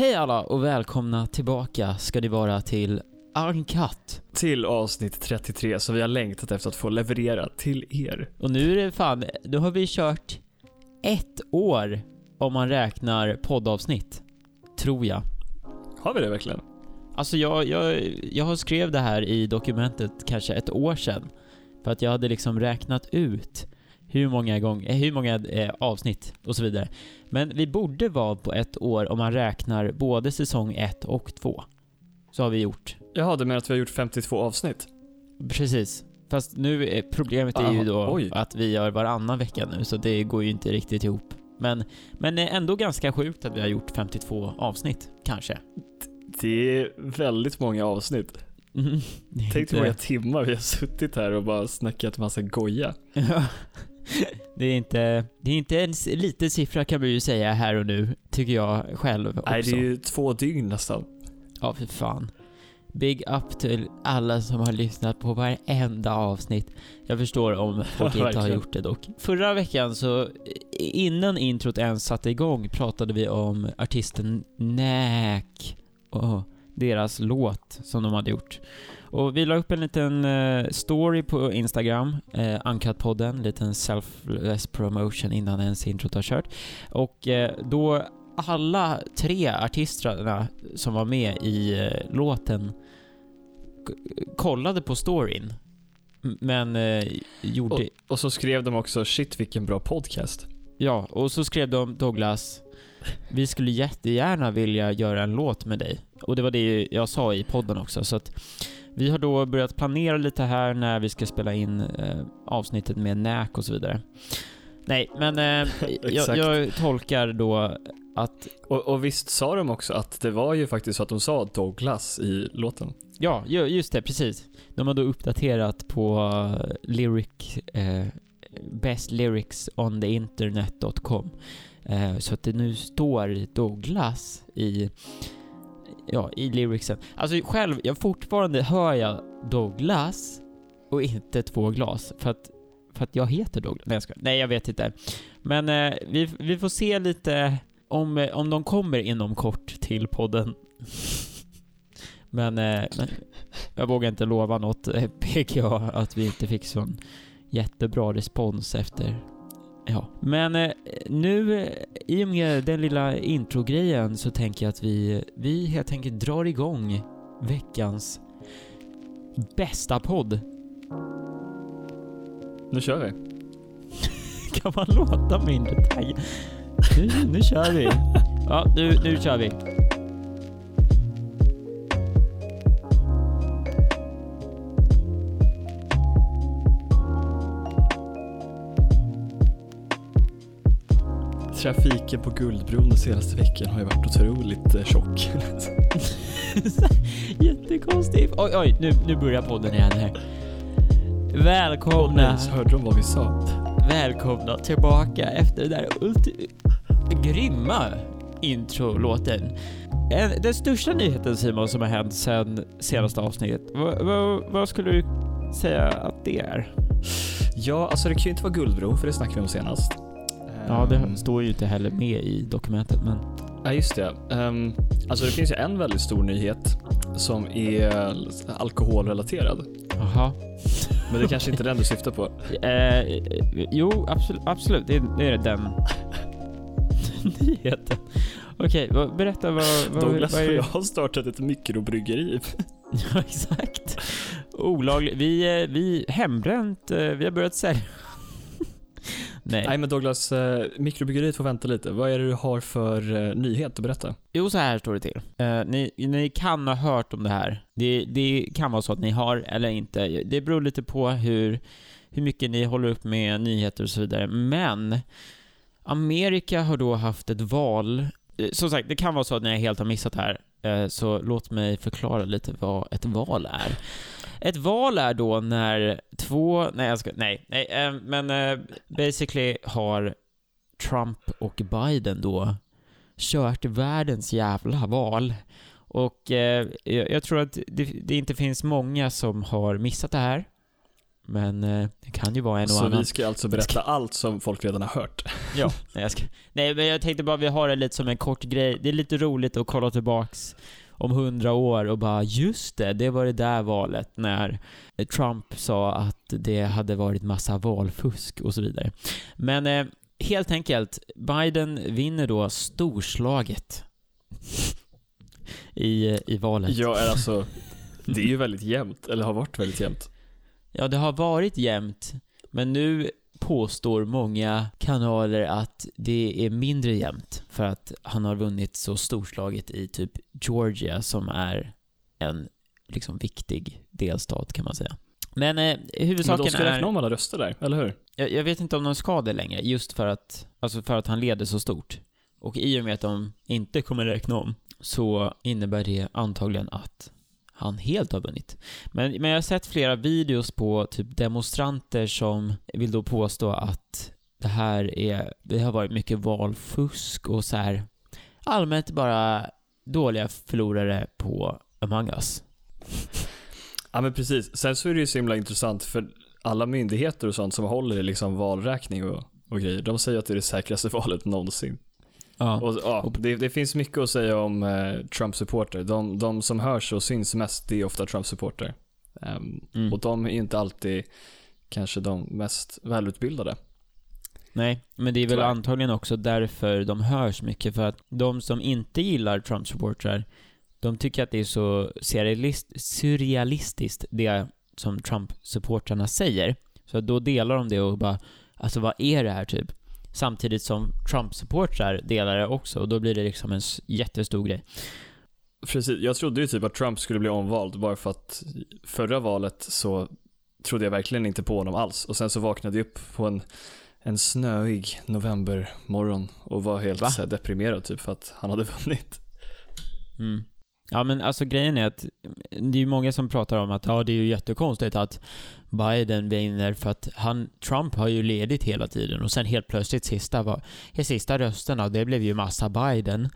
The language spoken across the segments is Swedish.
Hej alla och välkomna tillbaka ska det vara till Uncut. Till avsnitt 33 som vi har längtat efter att få leverera till er. Och nu är det fan, nu har vi kört ett år om man räknar poddavsnitt. Tror jag. Har vi det verkligen? Alltså jag, jag, jag skrev det här i dokumentet kanske ett år sedan. För att jag hade liksom räknat ut hur många, gång, eh, hur många eh, avsnitt och så vidare. Men vi borde vara på ett år om man räknar både säsong 1 och 2. Så har vi gjort. Jaha, du menar att vi har gjort 52 avsnitt? Precis. Fast nu är problemet är ju då oj. att vi gör varannan vecka nu, så det går ju inte riktigt ihop. Men, men ändå ganska sjukt att vi har gjort 52 avsnitt, kanske. Det är väldigt många avsnitt. Mm. Tänk hur många timmar vi har suttit här och bara snackat massa goja. Det är inte, det är inte en liten siffra kan man ju säga här och nu, tycker jag själv också. Nej, det är ju två dygn nästan. Ja, för fan. Big up till alla som har lyssnat på varenda avsnitt. Jag förstår om folk inte har gjort det dock. Förra veckan så, innan introt ens satte igång, pratade vi om artisten Näk och deras låt som de hade gjort. Och vi la upp en liten eh, story på Instagram, uh, Uncut-podden, en liten selfless promotion innan ens introt har kört. Och eh, då alla tre artisterna som var med i eh, låten kollade på storyn. Men eh, gjorde... Och, och så skrev de också shit vilken bra podcast. Ja, och så skrev de Douglas, vi skulle jättegärna vilja göra en låt med dig. Och det var det jag sa i podden också, så att vi har då börjat planera lite här när vi ska spela in eh, avsnittet med Näk och så vidare. Nej, men eh, jag, jag tolkar då att Och, och visst sa de också att det var ju faktiskt så att de sa Douglas i låten. Ja, ju- just det, precis. De har då uppdaterat på uh, lyric, eh, best lyrics on the internet.com. Eh, så att det nu står Douglas i, ja, i lyricsen. Alltså själv, jag fortfarande hör jag Douglas och inte två glas. För att, för att jag heter Douglas. Nej, jag skojar. Nej, jag vet inte. Men eh, vi, vi får se lite om, om de kommer inom kort till podden. Men, eh, men jag vågar inte lova något eh, PGA att vi inte fick sån jättebra respons efter Ja, men eh, nu eh, i och med den lilla introgrejen så tänker jag att vi, vi helt enkelt drar igång veckans bästa podd. Nu kör vi. Kan man låta mindre taggad? Nu, nu kör vi. Ja, nu, nu kör vi. Trafiken på Guldbron den senaste veckan har ju varit otroligt eh, tjock. Jättekonstigt. Oj, oj, nu, nu börjar podden igen här. Välkomna, Så hörde de vad vi sa? välkomna tillbaka efter den där ulti- grymma introlåten. En- Den största nyheten Simon som har hänt sedan senaste avsnittet, vad, vad, vad skulle du säga att det är? Ja, alltså det kan ju inte vara Guldbron för det snackade vi om senast. Ja, det Ehm, står ju inte heller med i dokumentet, men... Ja, just det. Um, alltså det finns ju en väldigt stor nyhet som är alkoholrelaterad. Jaha. Men det kanske inte är den du syftar på. Eh, jo, absolut, absolut. Det, det är den nyheten. Okej, vad- berätta vad... vad, Douglas vad och är jag har startat ett mikrobryggeri. Ja, exakt. Olagligt. Vi, eh, vi hembränt, eh, vi har börjat sälja. Nej. Nej men Douglas, eh, mikrobryggeriet får vänta lite. Vad är det du har för eh, nyhet att berätta? Jo, så här står det till. Eh, ni, ni kan ha hört om det här. Det, det kan vara så att ni har eller inte. Det beror lite på hur, hur mycket ni håller upp med nyheter och så vidare. Men Amerika har då haft ett val. Eh, Som sagt, det kan vara så att ni helt har missat det här. Eh, så låt mig förklara lite vad ett val är. Ett val är då när två, nej jag ska, nej, nej, eh, men eh, basically har Trump och Biden då kört världens jävla val. Och jag, jag tror att det, det inte finns många som har missat det här. Men eh, det kan ju vara en och Så annan. vi ska alltså berätta allt som folk redan har hört. Ja, nej, jag ska... nej men jag tänkte bara vi har det lite som en kort grej. Det är lite roligt att kolla tillbaks om hundra år och bara just det, det var det där valet när Trump sa att det hade varit massa valfusk och så vidare. Men eh, helt enkelt, Biden vinner då storslaget i, i valet. Är alltså, det är ju väldigt jämnt, eller har varit väldigt jämnt. Ja, det har varit jämnt, men nu påstår många kanaler att det är mindre jämnt för att han har vunnit så storslaget i typ Georgia som är en liksom viktig delstat kan man säga. Men eh, Men huvudsaken de ska är... räkna om alla röster där, eller hur? Jag, jag vet inte om de ska det längre, just för att, alltså för att han leder så stort. Och i och med att de inte kommer räkna om så innebär det antagligen att han helt har vunnit. Men, men jag har sett flera videos på typ demonstranter som vill då påstå att det här är, det har varit mycket valfusk och så här allmänt bara dåliga förlorare på Among Us. Ja men precis. Sen så är det ju så himla intressant för alla myndigheter och sånt som håller i liksom valräkning och, och grejer, de säger att det är det säkraste valet någonsin. Ja. Och, ja, det, det finns mycket att säga om eh, Trump-supporter. De, de som hörs och syns mest, det är ofta Trump-supporter. Ehm, Mm. Och de är inte alltid kanske de mest välutbildade. Nej, men det är väl antagligen också därför de hörs mycket, för att de som inte gillar Trump-supportrar, de tycker att det är så surrealist, surrealistiskt, det som Trump-supportrarna säger. Så då delar de det och bara, alltså vad är det här typ? Samtidigt som Trump-supportrar delar det också, och då blir det liksom en jättestor grej. Precis, jag trodde ju typ att Trump skulle bli omvald bara för att förra valet så trodde jag verkligen inte på honom alls. Och sen så vaknade jag upp på en, en snöig novembermorgon och var helt Va? så deprimerad typ för att han hade vunnit. Mm. Ja men alltså grejen är att det är ju många som pratar om att ja det är ju jättekonstigt att Biden vinner för att han, Trump har ju ledit hela tiden och sen helt plötsligt sista var, sista rösterna, det blev ju massa Biden.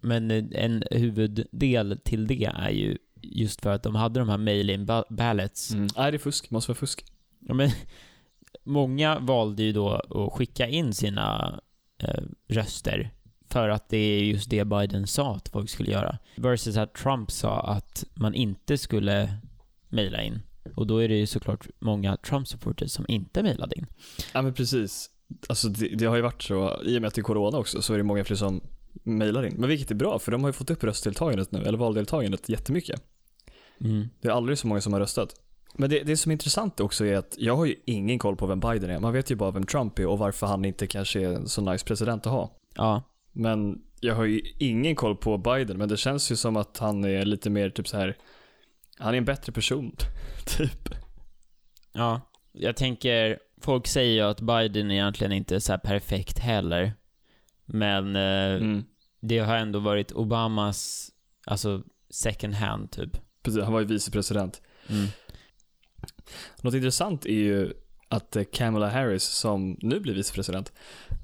Men eh, en huvuddel till det är ju just för att de hade de här mail-in ba- ballots. Mm. Nej, det är fusk. måste vara fusk. Ja, men, många valde ju då att skicka in sina eh, röster för att det är just det Biden sa att folk skulle göra. Versus att Trump sa att man inte skulle mejla in. Och då är det ju såklart många Trump-supporters som inte mejlade in. Ja men precis. Alltså det, det har ju varit så, i och med att det är corona också, så är det många fler som mejlar in. Men vilket är bra, för de har ju fått upp röstdeltagandet nu, eller valdeltagandet jättemycket. Mm. Det är aldrig så många som har röstat. Men det, det som är intressant också är att jag har ju ingen koll på vem Biden är. Man vet ju bara vem Trump är och varför han inte kanske är en så nice president att ha. Ja. Men jag har ju ingen koll på Biden, men det känns ju som att han är lite mer typ så här. han är en bättre person, typ. Ja. Jag tänker, folk säger ju att Biden egentligen inte är så här perfekt heller. Men eh, Mm. det har ändå varit Obamas, alltså second hand typ. Precis, han var ju vicepresident. Mm. Något intressant är ju att eh, Kamala Harris, som nu blir vicepresident,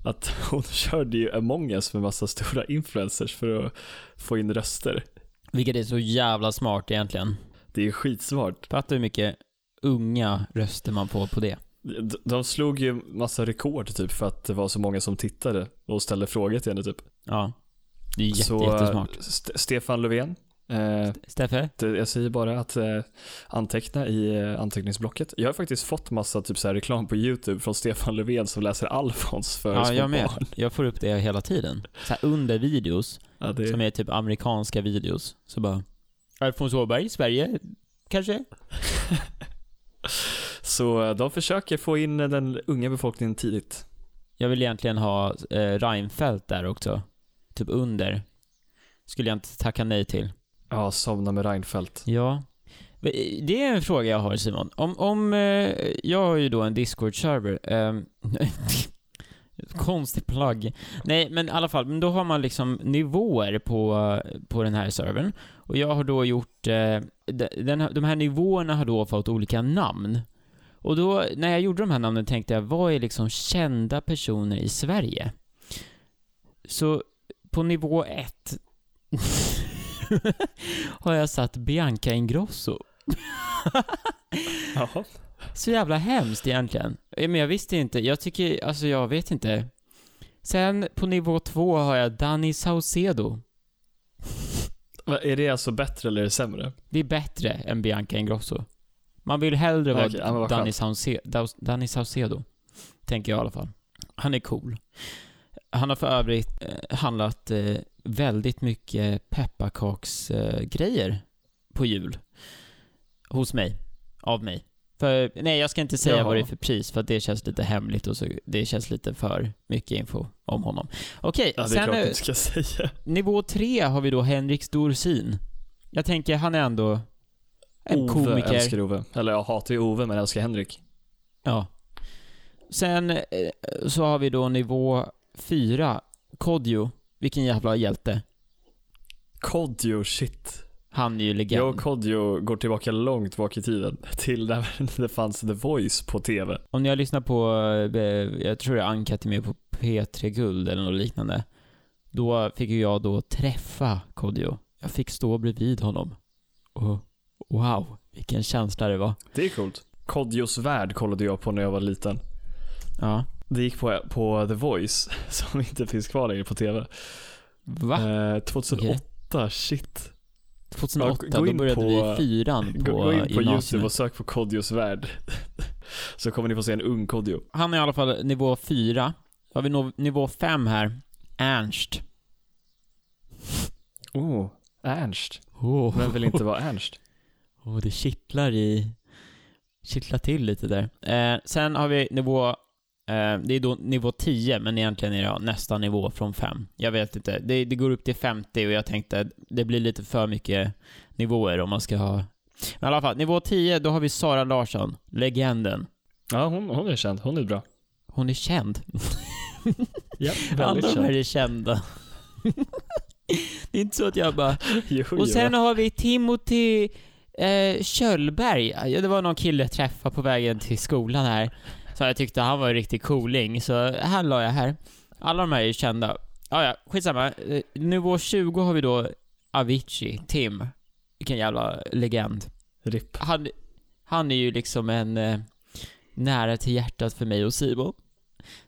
att hon körde ju Among us med massa stora influencers för att få in röster. Vilket är så jävla smart egentligen. Det är skitsmart. Fattar hur mycket unga röster man får på det. De- slog ju massa rekord typ för att det var så många som tittade och ställde frågor till henne typ. Ja. Det är jätte, så eh, jättesmart. St- Stefan Löfven, eh, Steffe? jag säger bara att eh, anteckna i eh, anteckningsblocket. Jag har faktiskt fått massa typ så reklam på YouTube från Stefan Löfven som läser Alfons för Ja, små jag med. barn. Jag får upp det hela tiden. Så under videos, Ja, det, som är typ amerikanska videos. Så bara, Alfons Åberg, Sverige, kanske? Så de försöker få in den unga befolkningen tidigt. Jag vill egentligen ha eh, Reinfeldt där också. Typ under. Skulle jag inte tacka nej till. Ja, somna med Reinfeldt. Ja. Eh, det är en fråga jag har Simon. Om, om eh, jag har ju då en Discord-server. Ehm, konstig plagg. Nej, men i alla fall, men då har man liksom nivåer på, eh, på den här servern. Och jag har då gjort, den, de här nivåerna har då fått olika namn. Och då, när jag gjorde de här namnen tänkte jag, vad är liksom kända personer i Sverige? Så på nivå ett har jag satt Bianca Ingrosso. Jaha. Så jävla hemskt egentligen. Men jag visste inte, jag tycker, alltså jag vet inte. Sen på nivå två har jag Danny Saucedo. Är det alltså bättre eller är det sämre? Det är bättre än Bianca Ingrosso. Man vill hellre vara Danny, skönt. Sauce, Daus- Danny Saucedo. Tänker jag i alla fall. Han är cool. Han har för övrigt eh, handlat eh, väldigt mycket pepparkaksgrejer eh, på jul. Hos mig. Av mig. För, nej jag ska inte säga Jaha. vad det är för pris för det känns lite hemligt och så, det känns lite för mycket info om honom. Okej, Ja, det är sen inte ska säga. nivå tre har vi då Henrik Dorsin. Jag tänker, han är ändå en Ove komiker. älskar Ove. Eller jag hatar ju Ove men älskar Henrik. Ja. Sen så har vi då nivå fyra, Kodjo. Vilken jävla hjälte. Kodjo, shit. Han är ju legend. Jag och Kodjo går tillbaka långt bak i tiden. Till när det fanns The Voice på TV. Om ni har lyssnat på, eh, jag tror det är Ankat är med på P3 Guld eller något liknande. Då fick ju jag då träffa Kodjo. Jag fick stå bredvid honom. Och wow, vilken känsla det var. Det är coolt. Kodjos värld kollade jag på när jag var liten. Ja. Det gick på, på The Voice, som inte finns kvar längre på TV. Va? Eh, 2008, shit. 2008, Ja, då började på- vi fyran på, Gå, in på gymnasiet. YouTube och sök på Kodjos värld. Så kommer ni få se en ung Kodjo. Han är i alla fall nivå 4. Då har vi nivå 5 här. Ernst. Oh, Ernst. Oh. Vem vill inte vara Ernst? oh, det kittlar i... Kittlar till lite där. Eh, sen har vi nivå... Eh, det är då nivå 10, men egentligen är det nästa nivå från 5. Jag vet inte. Det, det går upp till 50 och jag tänkte det blir lite för mycket nivåer om man ska ha... Men i alla fall, nivå 10, då har vi Sara Larsson. Legenden. Ja, hon, hon är känd. Hon är bra. Hon är känd. Ja, Alla väldigt här känd. är kända. det är inte så att jag bara... Jo, Och sen har vi Timothy eh, Kjöllberg. Ja, det var någon kille jag träffade på vägen till skolan här. Så jag tyckte han var en riktig cooling, så här la jag här. Alla de här är kända. Ah, ja, skitsamma. Eh, Nivå 20 har vi då Avicii, Tim. Vilken jävla legend. RIP. Han, han är ju liksom en eh, nära till hjärtat för mig och Simon.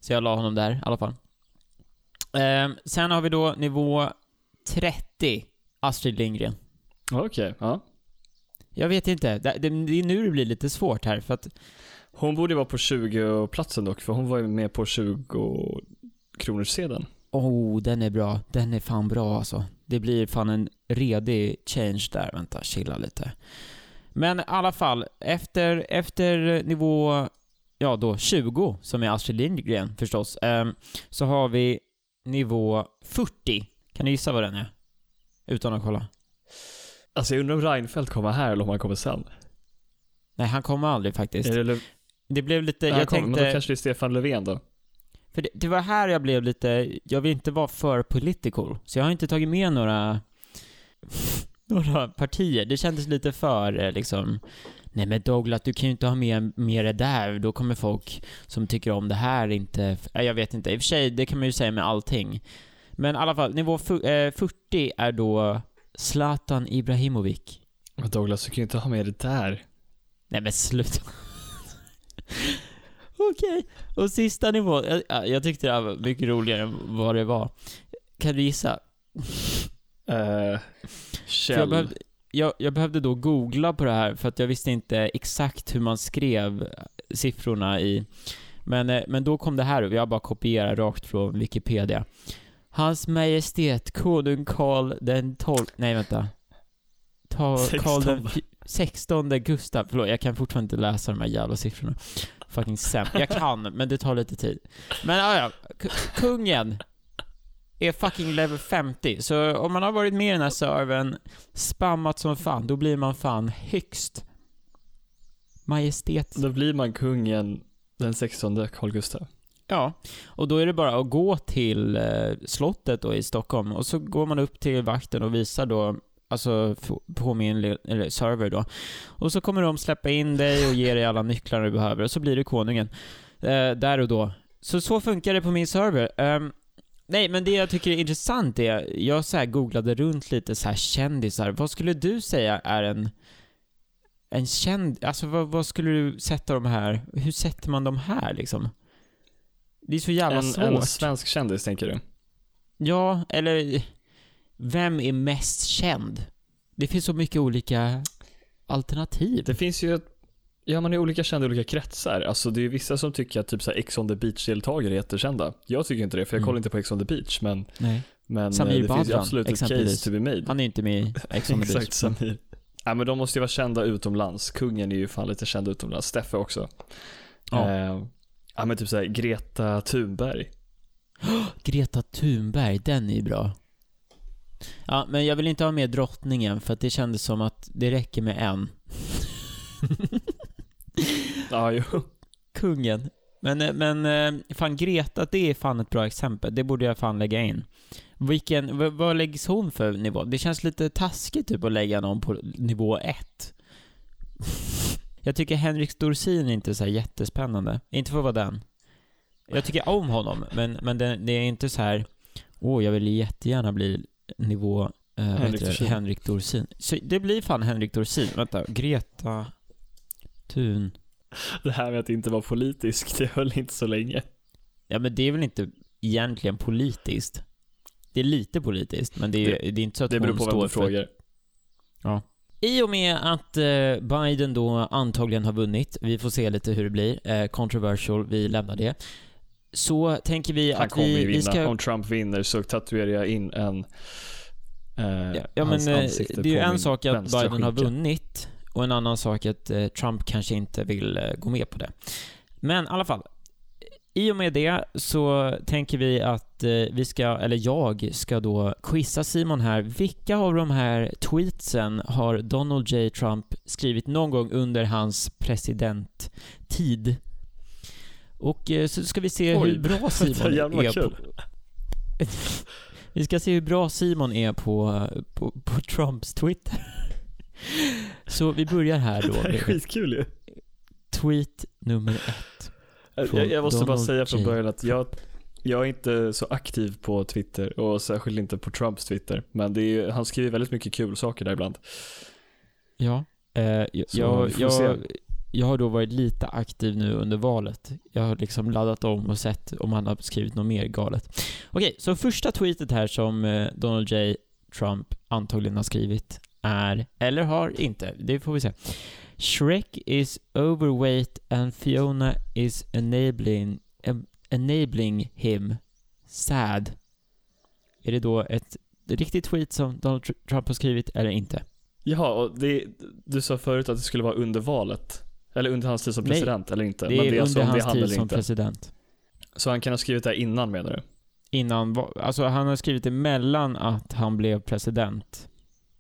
Så jag la honom där i alla fall. Eh, sen har vi då nivå 30, Astrid Lindgren. Okej, ja. Jag vet inte, det, det, det är nu det blir lite svårt här för att, Hon borde vara på 20-platsen dock, för hon var ju med på 20 kronors sedeln. oh, den är bra. Den är fan bra alltså. Det blir fan en redig change där. Vänta, chilla lite. Men i alla fall, efter, efter nivå, ja då 20, som är Astrid Lindgren förstås, ehm, så har vi nivå 40. Kan du gissa vad den är? Utan att kolla. Alltså jag undrar om Reinfeldt kommer här eller om han kommer sen. Nej, han kommer aldrig faktiskt. Är det Det blev lite, jag kommer, Men tänkte... då kanske det är Stefan Löfven då. För det, det var här jag blev lite, jag vill inte vara för political, så jag har inte tagit med några, några partier. Det kändes lite för eh, liksom, nej men Douglas, du kan ju inte ha med, med det där, då kommer folk som tycker om det här inte, jag vet inte, i och för sig, det kan man ju säga med allting. Men i alla fall, nivå fu- eh, 40 är då Zlatan Ibrahimovic. Men Douglas, du kan ju inte ha med det där. Nej men sluta. Okej. Och sista nivån, jag, ja, jag tyckte det här var mycket roligare än vad det var. Kan du gissa? Uh, jag, behövde, jag, jag behövde då googla på det här för att jag visste inte exakt hur man skrev siffrorna i... Men, eh, men då kom det här upp, jag bara kopierar rakt från Wikipedia. Hans Majestät Konung Karl den 12... Nej vänta. Ta, Karl den 16 Gustav, förlåt jag kan fortfarande inte läsa de här jävla siffrorna. Fucking sämst. Jag kan, men det tar lite tid. Men ja, kungen är fucking level 50, så om man har varit med i den här servern, spammat som fan, då blir man fan högst majestät. Då blir man kungen den 16 Carl Gustaf. Ja, och då är det bara att gå till eh, slottet då i Stockholm och så går man upp till vakten och visar då, alltså på min eller server då. Och så kommer de släppa in dig och ge dig alla nycklar du behöver och så blir du konungen. Eh, där och då. Så så funkar det på min server. Ehm, nej, men det jag tycker är intressant är, jag så googlade runt lite så här kändisar. Vad skulle du säga är en en känd... Alltså vad, vad skulle du sätta de här... Hur sätter man de här liksom? Det är så jävla En, svårt. en svensk kändis tänker du? Ja, eller vem är mest känd? Det finns så mycket olika alternativ. Det finns ju ett, ja man är olika kända i olika kretsar. Alltså det är vissa som tycker att typ så här Ex on the beach-deltagare är jättekända. Jag tycker inte det, för jag Mm. kollar inte på Ex on the beach, men, Nej. men Samir eh, det finns ju Badran, absolut ett case to be made. Han är inte med i Ex on the Beach. Exakt, Samir. Ja men de måste ju vara kända utomlands. Kungen är ju fan lite känd utomlands. Steffe också. Ja. Eh, ja men typ såhär Greta Thunberg. Greta Thunberg, den är ju bra. Ja, men jag vill inte ha med drottningen för att det kändes som att det räcker med en. Ja jo. Kungen. Men, eh, men eh, fan Greta, det är fan ett bra exempel. Det borde jag fan lägga in. Vilken, vad, vad läggs hon för nivå? Det känns lite taskigt typ att lägga någon på nivå ett. Jag tycker Henrik Dorsin är inte så här jättespännande. Inte för att vara den. Jag tycker om honom, men, men det, det är inte så här. åh, jag vill jättegärna bli nivå eh, Henrik det? Dorsin. Henrik Dorsin. Så det blir fan Henrik Dorsin. Vänta, Greta Thun. Det här med att inte vara politisk, det höll inte så länge. Ja, men det är väl inte egentligen politiskt. Det är lite politiskt, men det är, det, är inte så att Det beror på vem du för... frågar. I och med att eh, Biden då antagligen har vunnit, vi får se lite hur det blir, eh, controversial, vi lämnar det. Så tänker vi Han att vi, vinna. vi ska... Om Trump vinner så tatuerar jag in en eh, Ja, ja men eh, det är ju en sak att Biden har skinka. vunnit och en annan sak att eh, Trump kanske inte vill eh, gå med på det. Men i alla fall, i och med det så tänker vi att eh, vi ska, eller jag ska då quizza Simon här. Vilka av de här tweetsen har Donald J. Trump skrivit någon gång under hans presidenttid? Och eh, så ska vi se Oj, hur bra Simon är kul. på... Vi ska se hur bra Simon är på, på, på Trumps Twitter. Så vi börjar här Det här är då skitkul ju. tweet nummer ett. Jag, jag måste bara Donald säga från början att jag, jag är inte så aktiv på Twitter och särskilt inte på Trumps Twitter. Men det är, han skriver väldigt mycket kul saker där ibland. Ja. Eh, jag, Så jag, jag, jag har då varit lite aktiv nu under valet. Jag har liksom laddat om och sett om han har skrivit något mer galet. Okej, så första tweetet här som eh, Donald J. Trump antagligen har skrivit är, eller har inte, det får vi se. Shrek is overweight and Fiona is enabling, enabling him. Sad. Är det då ett riktigt tweet som Donald Trump har skrivit eller inte? Jaha, och det, du sa förut att det skulle vara under valet. Eller under hans tid som Nej, president eller inte. Det Men är det är alltså under är hans han tid som inte. president. Så han kan ha skrivit det innan menar du? Innan, alltså han har skrivit det mellan att han blev president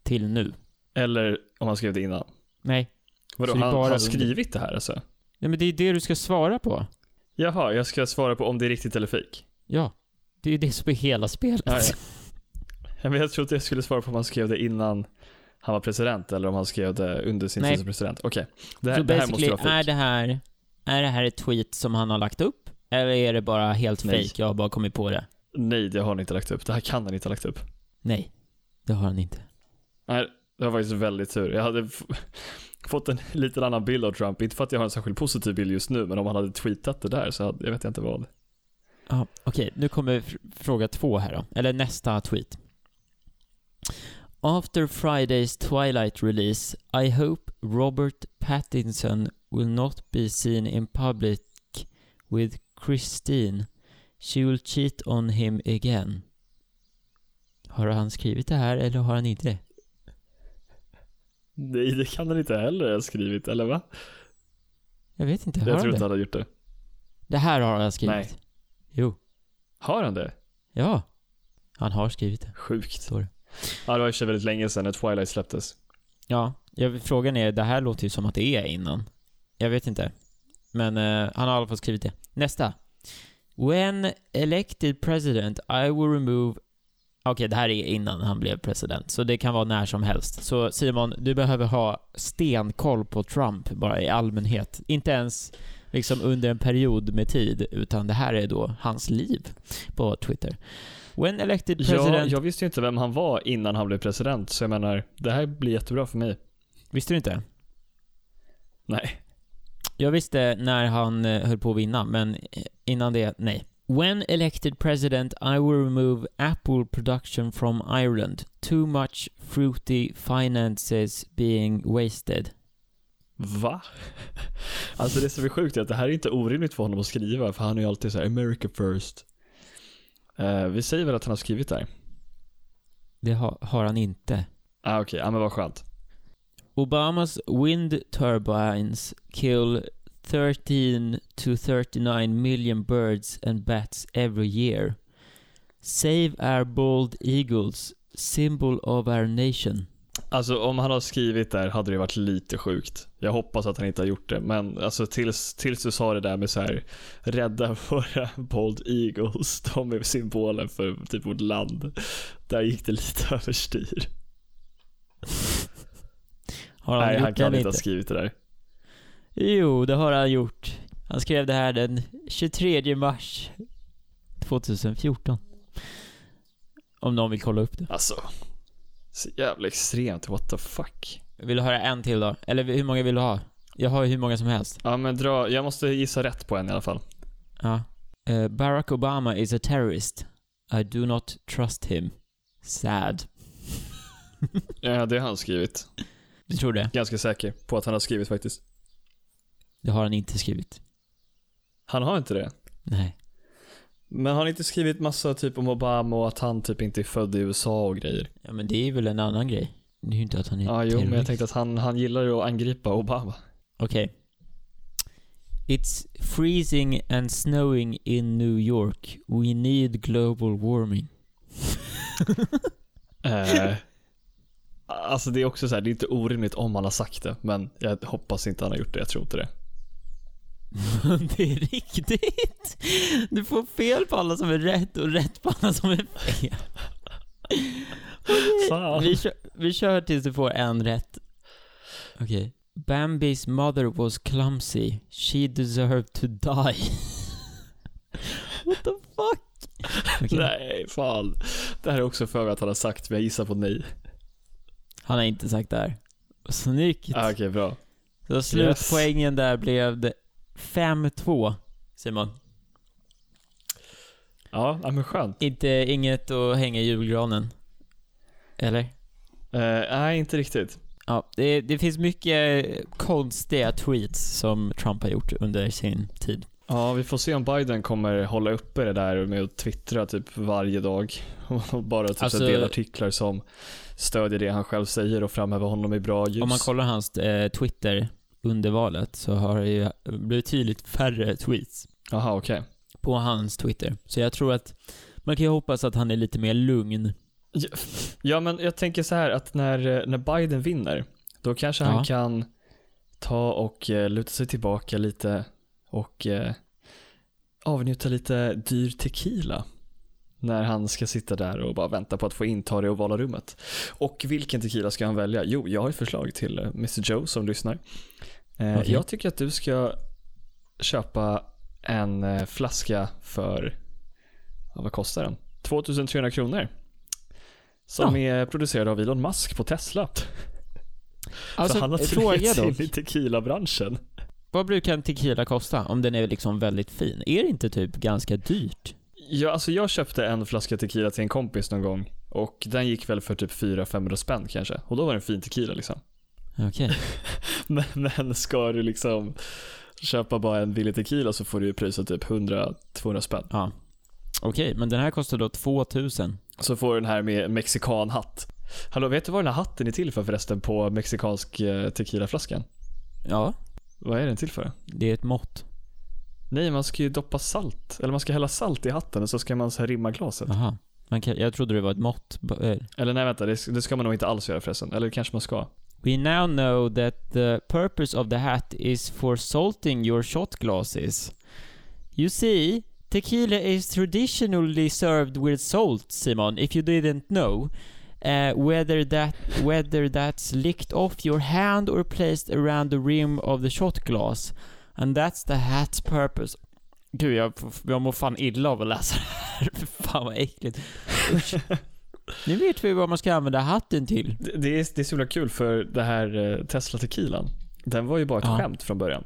till nu. Eller om han skrev det innan? Nej. Vadå, han har skrivit det här alltså? Nej men det är det du ska svara på. Jaha, jag ska svara på om det är riktigt eller fake. Ja. Det är ju det som är hela spelet. Ja, ja. Ja, Men jag trodde jag skulle svara på om han skrev det innan han var president eller om han skrev det under sin tid som president. Okej. Det, här- Så det här måste vara är det här, är det här ett tweet som han har lagt upp? Eller är det bara helt Nej. fake? Jag har bara kommit på det. Nej, det har han inte lagt upp. Det här kan han inte ha lagt upp. Nej. Det har han inte. Nej, det var faktiskt väldigt tur. Jag hade fått en liten annan bild av Trump. Inte för att jag har en särskilt positiv bild just nu, men om han hade tweetat det där så hade, jag vet inte vad. Ja, okej. Nu kommer fr- fråga två här då. Eller nästa tweet. After Friday's Twilight release, I hope Robert Pattinson will not be seen in public with Christine. She will cheat on him again. Har han skrivit det här eller har han inte det? Nej, det kan han inte heller ha skrivit, eller va? Jag vet inte. Har Jag han tror inte han har gjort det. Det här har han skrivit. Nej. Jo. Har han det? Ja. Han har skrivit det. Sjukt. Står det. Ja, det var i och för sig väldigt länge sedan när Twilight släpptes. Ja, jag, frågan är, det här låter ju som att det är innan. Jag vet inte. Men eh, han har i alla fall skrivit det. Nästa. When elected president, I will remove... Okej, det här är innan han blev president, så det kan vara när som helst. Så Simon, du behöver ha stenkoll på Trump bara i allmänhet. Inte ens liksom under en period med tid, utan det här är då hans liv på Twitter. When elected Ja, president... jag visste ju inte vem han var innan han blev president, så jag menar, det här blir jättebra för mig. Visste du inte? Nej. Jag visste när han eh, höll på att vinna, men eh, innan det, nej. When elected president, I will remove Apple production from Ireland. Too much fruity finances being wasted. Va? Alltså det som är sjukt är att det här är inte orimligt för honom att skriva, för han är ju alltid såhär America first. Eh, vi säger väl att han har skrivit där? Det ha, har han inte. Ah, Okej, okay. ja men vad skönt. Obamas wind turbines kill 13 to 39 million birds and bats every year. Save our bold eagles, symbol of our nation. Alltså om han har skrivit där hade det varit lite sjukt. Jag hoppas att han inte har gjort det, men alltså tills, tills du sa det där med så här rädda våra Bold Eagles, de är symbolen för typ vårt land. Där gick det lite överstyr. Har han Nej, gjort han kan det inte ha skrivit det där. Jo, det har han gjort. Han skrev det här den 23 mars 2014. Om någon vill kolla upp det. Alltså, så jävla extremt, what the fuck. Vill du höra en till då? Eller hur många vill du ha? Jag har ju hur många som helst. Ja men dra, jag måste gissa rätt på en i alla fall. Ja. Eh, Barack Obama is a terrorist. I do not trust him. Sad. Ja, det har han skrivit. Du tror det? Ganska säker på att han har skrivit faktiskt. Det har han inte skrivit. Han har inte det. Nej. Men har han inte skrivit massa typ om Obama och att han typ inte är född i USA och grejer? Ja men det är väl en annan grej. Det är ju inte att han är Ja, jo, men jag terrorist. tänkte att han, han gillar ju att angripa Obama. Okej. It's freezing and snowing in New York. We need global warming. Eh, alltså det är också så här, det är inte orimligt om han har sagt det, men jag hoppas inte han har gjort det, jag tror inte det. det är riktigt! Du får fel på alla som är rätt och rätt på alla som är fel. Fan. Vi, kör, vi kör tills du får en rätt. Okej. Bambis mother was clumsy. She deserved to die. What the fuck? Okej. Nej, fan. Det här är också för att han har sagt, men jag gissar på nej. Han har inte sagt det här. Snyggt. Ah, Okej, bra. Så slutpoängen där blev det 5-2, Simon. Ja, men skönt. Inte, inget att hänga i julgranen. Eller? Eh, nej, inte riktigt. Ja, det, det finns mycket konstiga tweets som Trump har gjort under sin tid. Ja, vi får se om Biden kommer hålla uppe det där med att twittra typ varje dag. Och bara typ alltså, dela artiklar som stödjer det han själv säger och framhäver honom i bra ljus. Om man kollar hans eh, Twitter under valet så har det ju blivit tydligt färre tweets Jaha, okej. på hans Twitter. Så jag tror att man kan ju hoppas att han är lite mer lugn. Ja, ja, men jag tänker så här att när, när Biden vinner, då kanske Ja. han kan ta och eh, luta sig tillbaka lite och eh, avnjuta lite dyr tequila. När han ska sitta där och bara vänta på att få inta det ovala rummet. Och vilken tequila ska han välja? Jo, jag har ett förslag till eh, Mr Joe som lyssnar. Eh, Okej. Jag tycker att du ska köpa en eh, flaska för, ja, vad kostar den? 2300 kronor. Som är producerad av Elon Musk på Tesla. Alltså, För han har dock. in i tequila-branschen. Vad brukar en tequila kosta om den är liksom väldigt fin? Är det inte typ ganska dyrt? Ja, alltså jag köpte en flaska tequila till en kompis någon gång. Och den gick väl för typ 400-500 spänn kanske. Och då var det en fin tequila liksom. Okej. Men, men ska du liksom köpa bara en billig tequila så får du ju priset typ 100-200 spänn. Ja. Okej, men den här kostar då 2000. Så får du den här med mexikanhatt. Hallå, vet du vad den här hatten är till för förresten på mexikansk eh, tequilaflaskan? Ja, Vad är den till för? det är ett mått. Nej, man ska ju doppa salt. Eller man ska hälla salt i hatten och så ska man så här rimma glaset. Jaha. Man kan, jag trodde det var ett mått. Eh, Eller nej vänta, det, det ska man nog inte alls göra förresten. Eller kanske man ska. We now know that the purpose of the hat is for salting your shot glasses. You see, tequila is traditionally served with salt, Simon, if you didn't know. Uh, whether that whether that's licked off your hand or placed around the rim of the shot glass. And that's the hat's purpose. Gud, jag, jag mår fan illa av att läsa det här. fan vad äckligt. Usch. Nu vet vi vad man ska använda hatten till. Det, det, är, det är så himla kul för det här eh, Tesla tequilan. Den var ju bara ett Ja. skämt från början.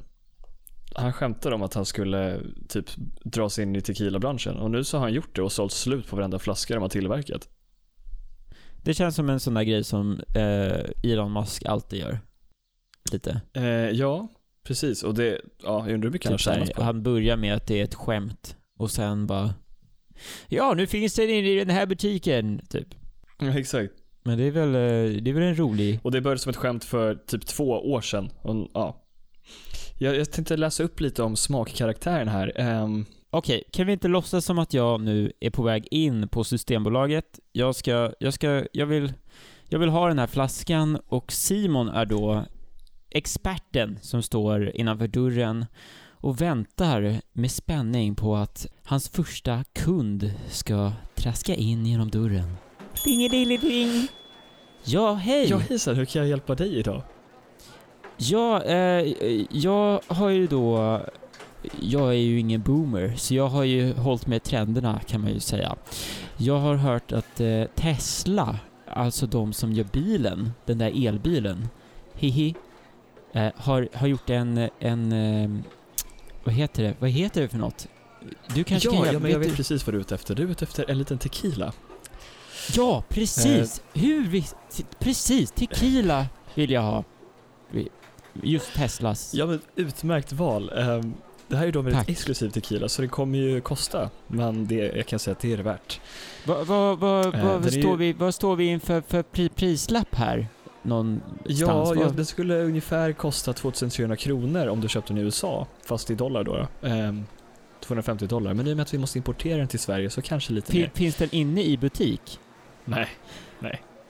Han skämtade om att han skulle typ dra sig in i tequilabranschen och nu så har han gjort det och sålt slut på varenda flaska de har tillverkat. Det känns som en sån där grej som eh, Elon Musk alltid gör. Lite. Eh, ja, precis. Och det, ja, jag undrar hur mycket han har Typ tjänat på. han börjar med att det är ett skämt och sen bara Ja, nu finns den inne i den här butiken, typ. Ja, exakt. Men det är väl, eh, det är väl en rolig... Och det började som ett skämt för typ två år sedan. Och, ja. jag, jag tänkte läsa upp lite om smakkaraktären här. Ehm, Okej, kan vi inte låtsas som att jag nu är på väg in på Systembolaget? Jag ska, jag ska, jag vill, jag vill ha den här flaskan och Simon är då experten som står innanför dörren och väntar med spänning på att hans första kund ska traska in genom dörren. Dingeliliding! Ja, hej! ja, hejsan, hur kan jag hjälpa dig idag? Ja, eh, jag har ju då... Jag är ju ingen boomer, så jag har ju hållit med trenderna kan man ju säga. Jag har hört att eh, Tesla, alltså de som gör bilen, den där elbilen, hihi, eh, har, har gjort en, en eh, vad heter det, vad heter det för något? Du kanske kan ja, hjälpa ja, men jag vet du? precis vad du är ute efter. Du är ute efter en liten tequila. Ja, precis! Hur vi, t- precis, tequila vill jag ha. Just Teslas. Ja, men utmärkt val. Ehm, det här är då en väldigt Tack. exklusiv tequila, så det kommer ju kosta. Men det, jag kan säga att det är det värt. Vad vad vad Eh, vad den är står, ju- vi, vad står vi inför för pri, prislapp här? Någon Ja, ja, det skulle ungefär kosta 2300 kronor om du köpte den i USA, fast i dollar då. då. Ehm, 250 dollar. Men i och med att vi måste importera den till Sverige så kanske lite fin, mer. finns den inne i butik? Nej,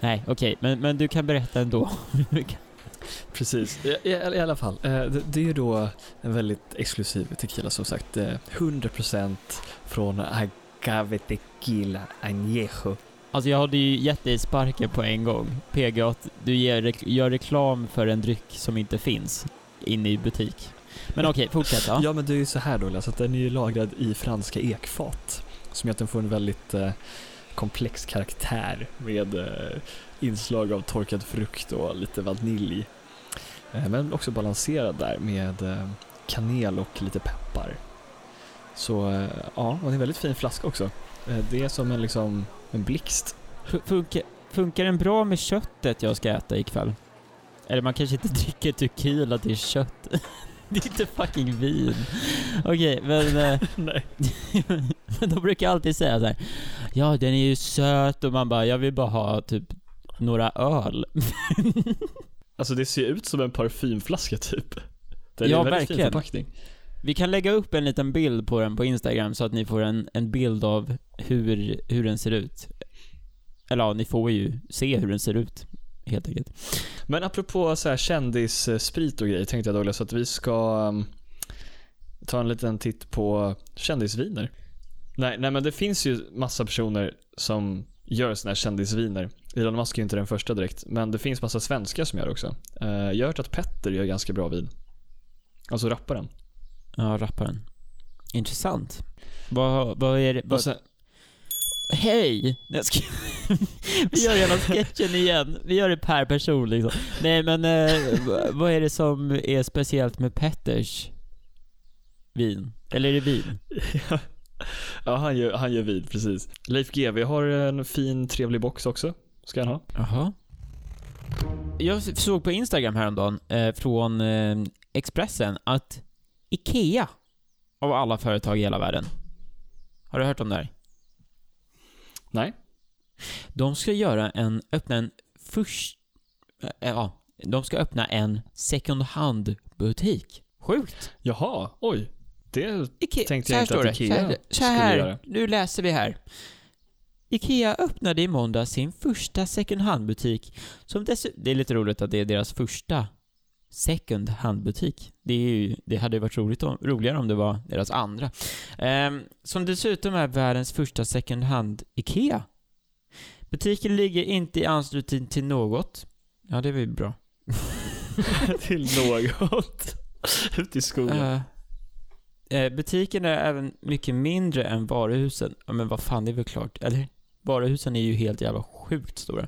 Nej, okej, men, men du kan berätta ändå. precis. I, i, I alla fall, eh, det, det är ju då en väldigt exklusiv tequila som sagt. Eh, 100% från Agave Tequila Añejo alltså jag hade ju gett dig sparken på en gång. PG, att du ger, gör reklam för en dryck som inte finns inne i butik. Men okej, fortsätt ja. Ja, men det är ju så här då, att den är ju lagrad i franska ekfat. Som gör att den får en väldigt eh, komplex karaktär med eh, inslag av torkad frukt och lite vanilj. Eh, men också balanserad där med eh, kanel och lite peppar. Så eh, ja, och det är en väldigt fin flaska också. Eh, det är som en, liksom, en blixt. Funkar, funkar den bra med köttet jag ska äta ikväll? Eller man kanske inte dricker tequila till kött. Det är inte fucking vin. Okej, men... eh, Nej. Men de brukar alltid säga så här. Ja, den är ju söt och man bara, jag vill bara ha typ några öl. Alltså det ser ut som en parfymflaska typ. Är Ja, en väldigt fin verkligen. förpackning. Vi kan lägga upp en liten bild på den på Instagram så att ni får en, en bild av hur, hur den ser ut. Eller ja, ni får ju se hur den ser ut, helt enkelt. Men apropå så här kändissprit och grejer tänkte jag Douglas att vi ska um, ta en liten titt på kändisviner. Nej, nej men det finns ju massa personer som gör såna här kändisviner. Elon Musk är ju inte den första direkt, men det finns massa svenskar som gör det också. Eh, jag har hört att Petter gör ganska bra vin. Alltså rapparen. Ja, rapparen. Intressant. Vad, vad är det? Vad, sen, hej! Jag ska... Vi gör hela sketchen igen. Vi gör det per person liksom. Nej men, eh, vad är det som är speciellt med Petters vin? Eller är det vin? ja, han gör, han gör vin, precis. Leif GW har en fin, trevlig box också. Ska han ha. Jaha. Jag såg på Instagram häromdagen eh, från eh, Expressen att IKEA, av alla företag i hela världen, har du hört om det här? Nej? De ska göra en, öppna en först, äh, ja, de ska öppna en second hand-butik. Sjukt! Jaha, oj. Det Ike- Tänkte jag inte att det. Ikea så här, så skulle här göra. nu läser vi här. IKEA öppnade i måndag sin första second hand-butik som dessutom... Det är lite roligt att det är deras första second hand-butik. Det, det hade ju varit roligt om, roligare om det var deras andra. Ehm, som dessutom är världens första second hand-IKEA. Butiken ligger inte i anslutning till något. Ja, det är väl bra. till något. Ute i skogen. Eh, eh, butiken är även mycket mindre än varuhusen. Ja, men vad fan, det är väl klart. Eller? Varuhusen är ju helt jävla sjukt stora.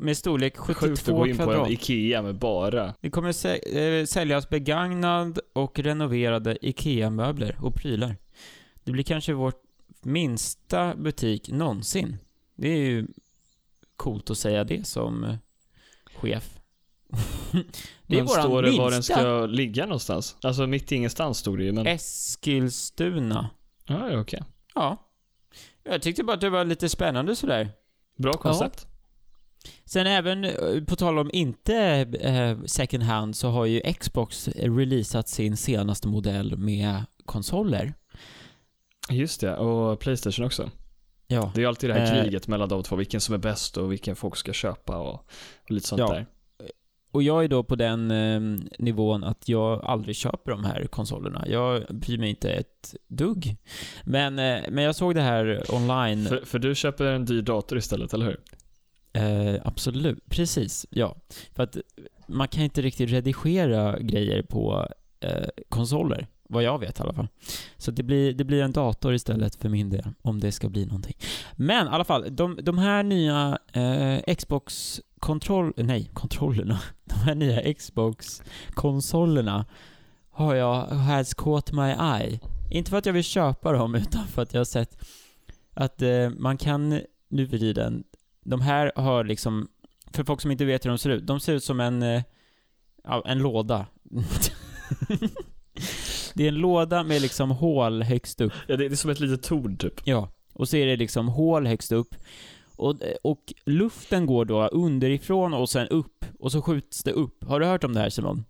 Med storlek Sjukt att 72 gå in på kvadrat. en IKEA med bara... Det kommer sä- eh, säljas begagnad och renoverade IKEA-möbler och prylar. Det blir kanske vår minsta butik någonsin. Det är ju coolt att säga det som eh, chef. det är men våran står det var den minsta ska ligga någonstans? Alltså mitt i ingenstans stod det ju, men... Eskilstuna. Ja, ja, okej. Ja. Jag tyckte bara att det var lite spännande sådär. Bra koncept. Sen även, eh, på tal om inte eh, second hand, så har ju Xbox releasat sin senaste modell med konsoler. Just det, och Playstation också. Ja. Det är ju alltid det här Eh. kriget mellan de två, vilken som är bäst och vilken folk ska köpa och, och lite sånt Ja. där. Och jag är då på den eh, nivån att jag aldrig köper de här konsolerna. Jag bryr mig inte ett dugg. Men, eh, men jag såg det här online. För, för du köper en dyr dator istället, eller hur? Eh, absolut, precis. Ja. För att man kan inte riktigt redigera grejer på eh, konsoler. Vad jag vet i alla fall. Så det blir, det blir en dator istället för min del, om det ska bli någonting. Men i alla fall, de, de här nya eh, Xbox kontroll... Nej, kontrollerna. De här nya Xbox-konsolerna har jag has caught my eye. Inte för att jag vill köpa dem, utan för att jag har sett att eh, man kan nu för tiden... De här har liksom... För folk som inte vet hur de ser ut, de ser ut som en... Eh, ja, en låda. det är en låda med liksom hål högst upp. Ja, det, är som ett litet torn typ. Ja, och så är det liksom hål högst upp. Och, och luften går då underifrån och sen upp, och så skjuts det upp. Har du hört om det här Simon?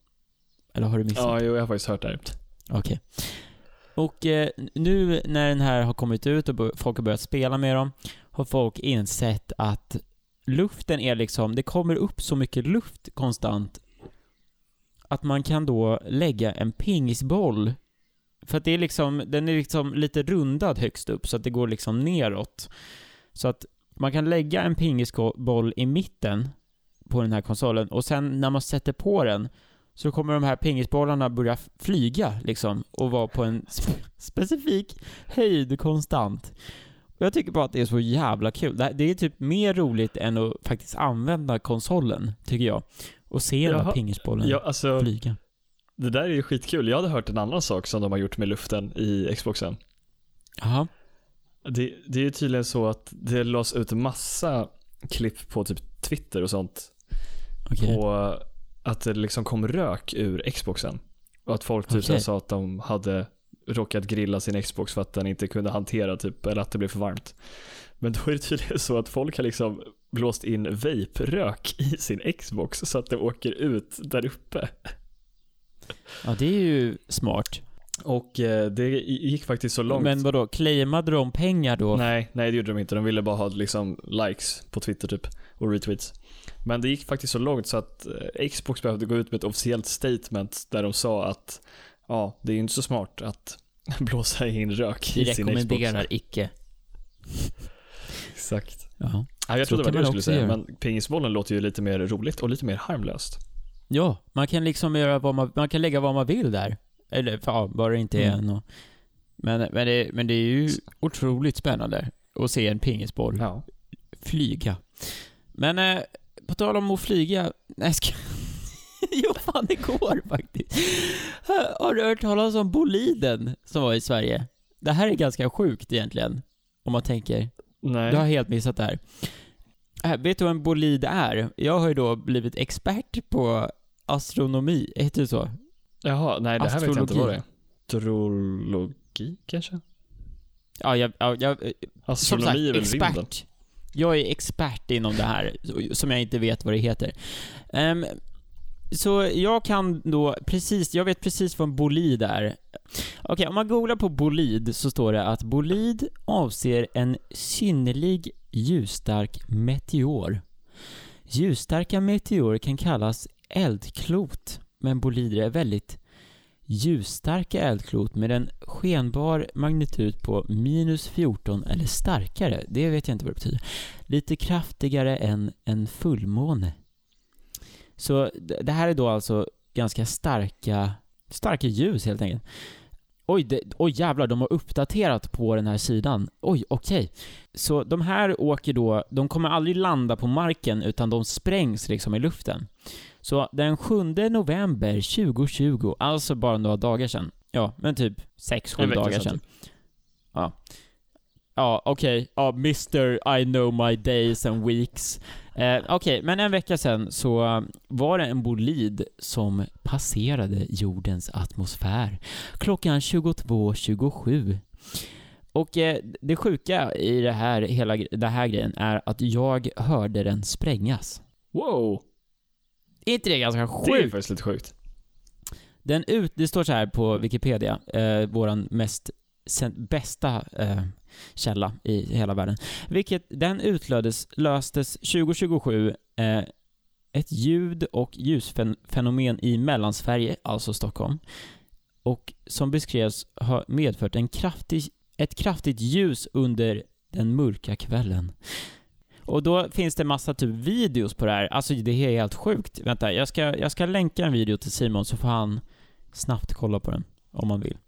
Eller har du missat? Ja, jo, jag har faktiskt hört det här. Okej. Och eh, nu när den här har kommit ut och folk har börjat spela med dem, har folk insett att luften är liksom, det kommer upp så mycket luft konstant att man kan då lägga en pingisboll för att det är liksom, den är liksom lite rundad högst upp så att det går liksom neråt. Så att man kan lägga en pingisboll i mitten på den här konsolen och sen när man sätter på den så kommer de här pingisbollarna börja flyga liksom och vara på en spe- specifik höjd konstant. Och jag tycker bara att det är så jävla kul. Det, här- det är typ mer roligt än att faktiskt använda konsolen, tycker jag. Och se den här pingisbollen Ja, alltså, flyga. det där är ju skitkul. Jag hade hört en annan sak som de har gjort med luften i Xboxen. Jaha. Det, det är ju tydligen så att det lades ut massa klipp på typ Twitter och sånt Okej. på att det liksom kom rök ur Xboxen. Och att folk typ här sa att de hade råkat grilla sin Xbox för att den inte kunde hantera typ, eller att det blev för varmt. Men då är det tydligen så att folk har liksom blåst in vape-rök i sin Xbox så att det åker ut där uppe. Ja, det är ju smart. Och eh, det gick faktiskt så långt. Men vadå, claimade de pengar då? Nej, nej det gjorde de inte. De ville bara ha liksom likes på Twitter typ och retweets. Men det gick faktiskt så långt så att eh, Xbox behövde gå ut med ett officiellt statement där de sa att ja, det är ju inte så smart att blåsa in rök Vi i sin Xbox. rekommenderar icke. Exakt. Ja. Ja, jag trodde det var det du skulle säga, göra. men pingisbollen låter ju lite mer roligt och lite mer harmlöst. Ja, man kan liksom göra vad man, man kan lägga vad man vill där. Eller, för, ja, bara det inte är Mm. något. Men, men, det, men det är ju otroligt spännande att se en pingisboll Ja. flyga. Men eh, på tal om att flyga, nej ska... jo fan det går faktiskt. Har du hört talas om Boliden som var i Sverige? Det här är ganska sjukt egentligen, om man tänker. Nej. Du har helt missat det här. Äh, vet du vad en bolid är? Jag har ju då blivit expert på astronomi, heter det så? Jaha, nej det här vet jag inte vad det är. Astrologi. Astrologi kanske? Ja, jag, ja, jag som Astronomi sagt, är väl rymden? Jag är expert inom det här, som jag inte vet vad det heter. Um, så jag kan då precis, jag vet precis vad en bolid är. Okej, om man googlar på bolid så står det att bolid avser en synnerlig ljusstark meteor. Ljusstarka meteorer kan kallas eldklot, men bolider är väldigt ljusstarka eldklot med en skenbar magnitud på minus 14 eller starkare. Det vet jag inte vad det betyder. Lite kraftigare än en fullmåne. Så det här är då alltså ganska starka, starka ljus helt enkelt. Oj, det, oj jävlar, de har uppdaterat på den här sidan. Oj, okej. Så de här åker då, de kommer aldrig landa på marken utan de sprängs liksom i luften. Så den 7 november 2020, alltså bara några dagar sedan, ja, men typ 6-7 En vecka dagar sedan, typ. Ja. Ja, okej. Ja, Mr. I know my days and weeks. Eh, okej, men en vecka sedan så var det en bolid som passerade jordens atmosfär klockan 22.27. Och eh, det sjuka i det här, hela det här grejen är att jag hörde den sprängas. Wow! Är inte det ganska Det är sjukt? faktiskt lite sjukt. Den ut, det står så här på Wikipedia, eh, våran mest bästa eh, källa i hela världen. Vilket, den utlöstes löstes 2027 eh, ett ljud och ljusfenomen i Mellansverige, alltså Stockholm, och som beskrevs ha medfört en kraftig, ett kraftigt ljus under den mörka kvällen. Och då finns det massa typ videos på det här. Alltså det är helt sjukt. Vänta, jag ska, jag ska länka en video till Simon så får han snabbt kolla på den. Om han vill.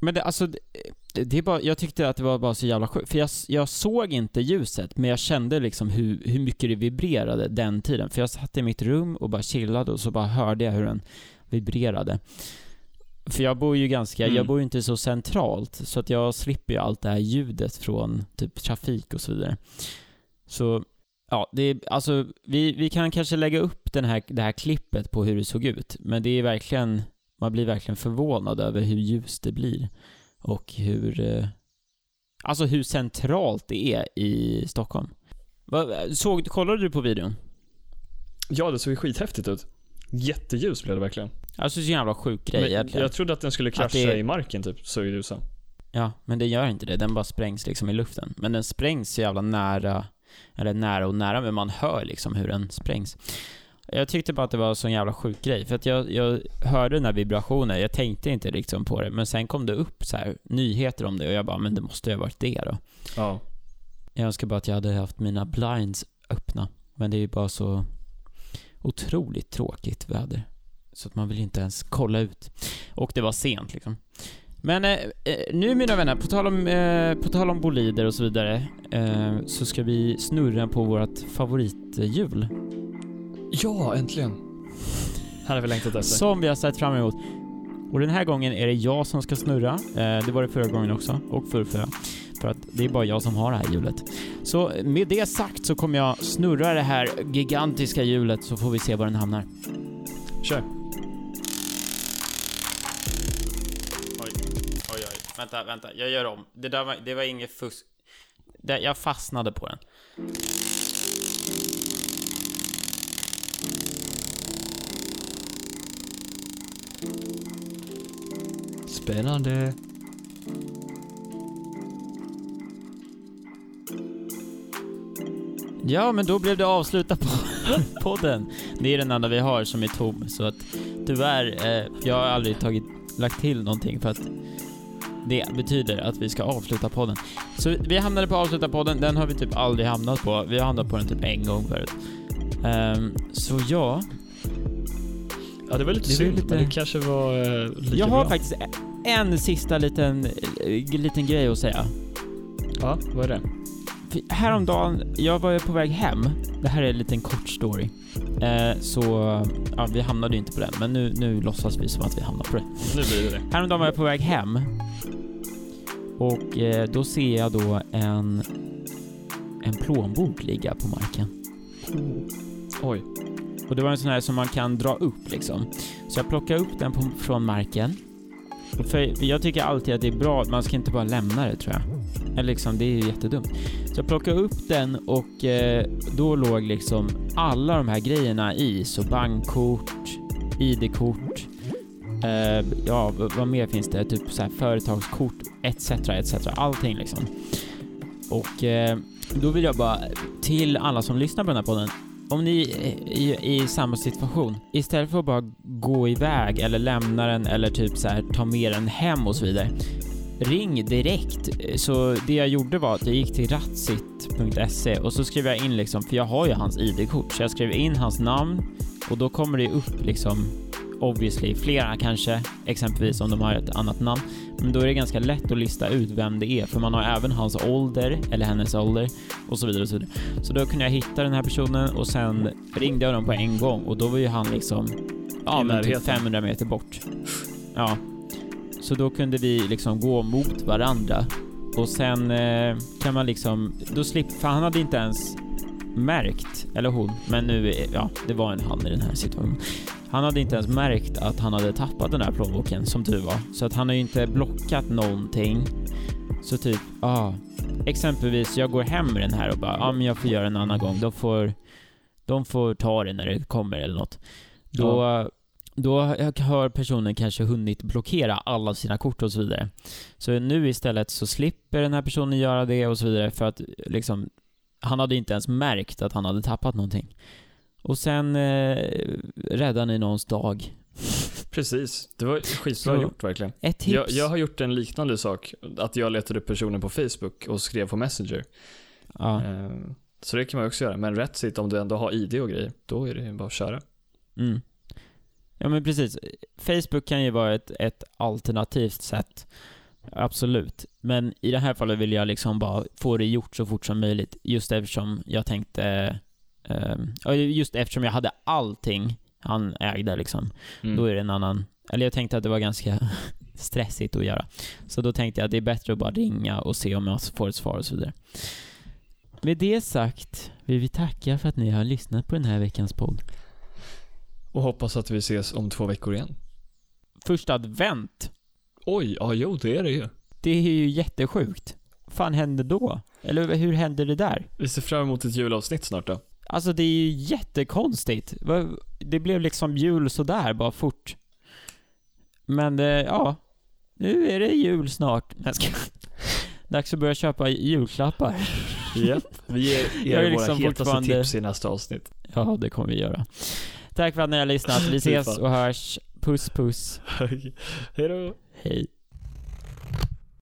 Men det, alltså, det, det är bara, jag tyckte att det var bara så jävla sjukt. För jag, jag såg inte ljuset, men jag kände liksom hur, hur mycket det vibrerade den tiden. För jag satt i mitt rum och bara chillade och så bara hörde jag hur den vibrerade. För jag bor ju ganska, Mm. jag bor ju inte så centralt, så att jag slipper ju allt det här ljudet från typ trafik och så vidare. Så, ja, det är, alltså, vi, vi kan kanske lägga upp den här, det här klippet på hur det såg ut, men det är verkligen, man blir verkligen förvånad över hur ljust det blir. Och hur, eh, alltså hur centralt det är i Stockholm. Såg, kollade du på videon? Ja, det såg ju skithäftigt ut. Jätteljus blev det verkligen. Alltså så jävla sjuk grej Men egentligen. jag trodde att den skulle krascha det- i marken typ, såg ju du sa. Ja, men det gör inte det. Den bara sprängs liksom i luften. Men den sprängs så jävla nära, eller nära och nära, men man hör liksom hur den sprängs. Jag tyckte bara att det var en sån jävla sjuk grej, för att jag, jag hörde den här vibrationen, jag tänkte inte liksom på det, men sen kom det upp så här nyheter om det och jag bara, men det måste ju ha varit det då. Ja. Jag önskar bara att jag hade haft mina blinds öppna, men det är ju bara så otroligt tråkigt väder. Så att man vill inte ens kolla ut. Och det var sent liksom. Men eh, eh, nu mina vänner, på tal om, eh, på tal om bolider och så vidare, eh, så ska vi snurra på vårt favorithjul. Ja, äntligen. Här har vi längtat efter. Som vi har sett fram emot. Och den här gången är det jag som ska snurra. Eh, det var det förra gången också, och förrförra. För att det är bara jag som har det här hjulet. Så med det sagt så kommer jag snurra det här gigantiska hjulet så får vi se var den hamnar. Kör. Vänta, vänta. Jag gör om. Det där var, det var inget fusk. Det, jag fastnade på den. Spännande. Ja, men då blev det avsluta på podden. Det är den enda vi har som är tom, så att tyvärr, eh, jag har aldrig tagit, lagt till någonting för att det betyder att vi ska avsluta podden. Så vi hamnade på avsluta podden, den har vi typ aldrig hamnat på. Vi har hamnat på den typ en gång förut. Ehm, så ja, Ja, det var lite Det var synd, lite- men det kanske var eh, lika jag har bra. faktiskt en sista liten, eh, liten grej att säga. Ja, vad är det? För Häromdagen, jag var ju på väg hem. Det här är en liten kort story. Eh, så, ja, vi hamnade ju inte på den, men nu, nu låtsas vi som att vi hamnar på den. Nu blir det det. Häromdagen var jag på väg hem. Och eh, då ser jag då en, en plånbok ligga på marken. Oj. Och det var en sån här som man kan dra upp liksom. Så jag plockade upp den på, från marken. För, för jag tycker alltid att det är bra, man ska inte bara lämna det tror jag. Eller liksom, det är ju jättedumt. Så jag plockade upp den och eh, då låg liksom alla de här grejerna i. Så bankkort, ID-kort, eh, ja vad mer finns det? Typ så här företagskort, etc, etc. Allting liksom. Och eh, då vill jag bara till alla som lyssnar på den här podden, om ni är i, i samma situation, istället för att bara gå iväg eller lämna den eller typ så här ta med den hem och så vidare, ring direkt. Så det jag gjorde var att jag gick till ratsit.se och så skrev jag in liksom, för jag har ju hans ID-kort, så jag skrev in hans namn och då kommer det upp liksom obviously flera kanske, exempelvis om de har ett annat namn. Men då är det ganska lätt att lista ut vem det är, för man har även hans ålder eller hennes ålder och så vidare och så vidare. Så då kunde jag hitta den här personen och sen ringde jag honom på en gång och då var ju han liksom ja, men typ närheten. 500 meter bort. Ja, så då kunde vi liksom gå mot varandra och sen eh, kan man liksom, då slipper, för han hade inte ens märkt, eller hon, men nu, ja, det var en han i den här situationen. Han hade inte ens märkt att han hade tappat den här plånboken, som tur var. Så att han har ju inte blockat någonting. Så typ, ja, exempelvis jag går hem med den här och bara, ja men jag får göra en annan gång. De får, de får ta det när det kommer eller något. Då, då har personen kanske hunnit blockera alla sina kort och så vidare. Så nu istället så slipper den här personen göra det och så vidare för att liksom, han hade inte ens märkt att han hade tappat någonting. Och sen eh, räddar ni någons dag. Precis, det var skitbra Så- gjort verkligen. Ett tips. Jag, jag har gjort en liknande sak, att jag letade upp personen på Facebook och skrev på Messenger. ja. Eh, Så det kan man också göra, men rätt sitt om du ändå har ID och grejer, då är det ju bara att köra. Mm. Ja men precis. Facebook kan ju vara ett, ett alternativt sätt. Absolut. Men i det här fallet vill jag liksom bara få det gjort så fort som möjligt. Just eftersom jag tänkte... ja, just eftersom jag hade allting han ägde liksom. Mm. Då är det en annan... Eller jag tänkte att det var ganska stressigt att göra. Så då tänkte jag att det är bättre att bara ringa och se om jag får ett svar och så vidare. Med det sagt vill vi tacka för att ni har lyssnat på den här veckans podd. Och hoppas att vi ses om två veckor igen. Första advent. Oj, ja jo det är det ju. Det är ju jättesjukt. Vad fan hände då? Eller hur hände det där? Vi ser fram emot ett julavsnitt snart då. Alltså det är ju jättekonstigt. Det blev liksom jul sådär, bara fort. Men eh, ja, nu är det jul snart. Dags att börja köpa julklappar. Japp, vi ger er våra liksom hetaste fortfarande- tips i nästa avsnitt. Ja, det kommer vi göra. Tack för att ni har lyssnat. Vi ses och hörs. Puss puss. Hej då. Hej.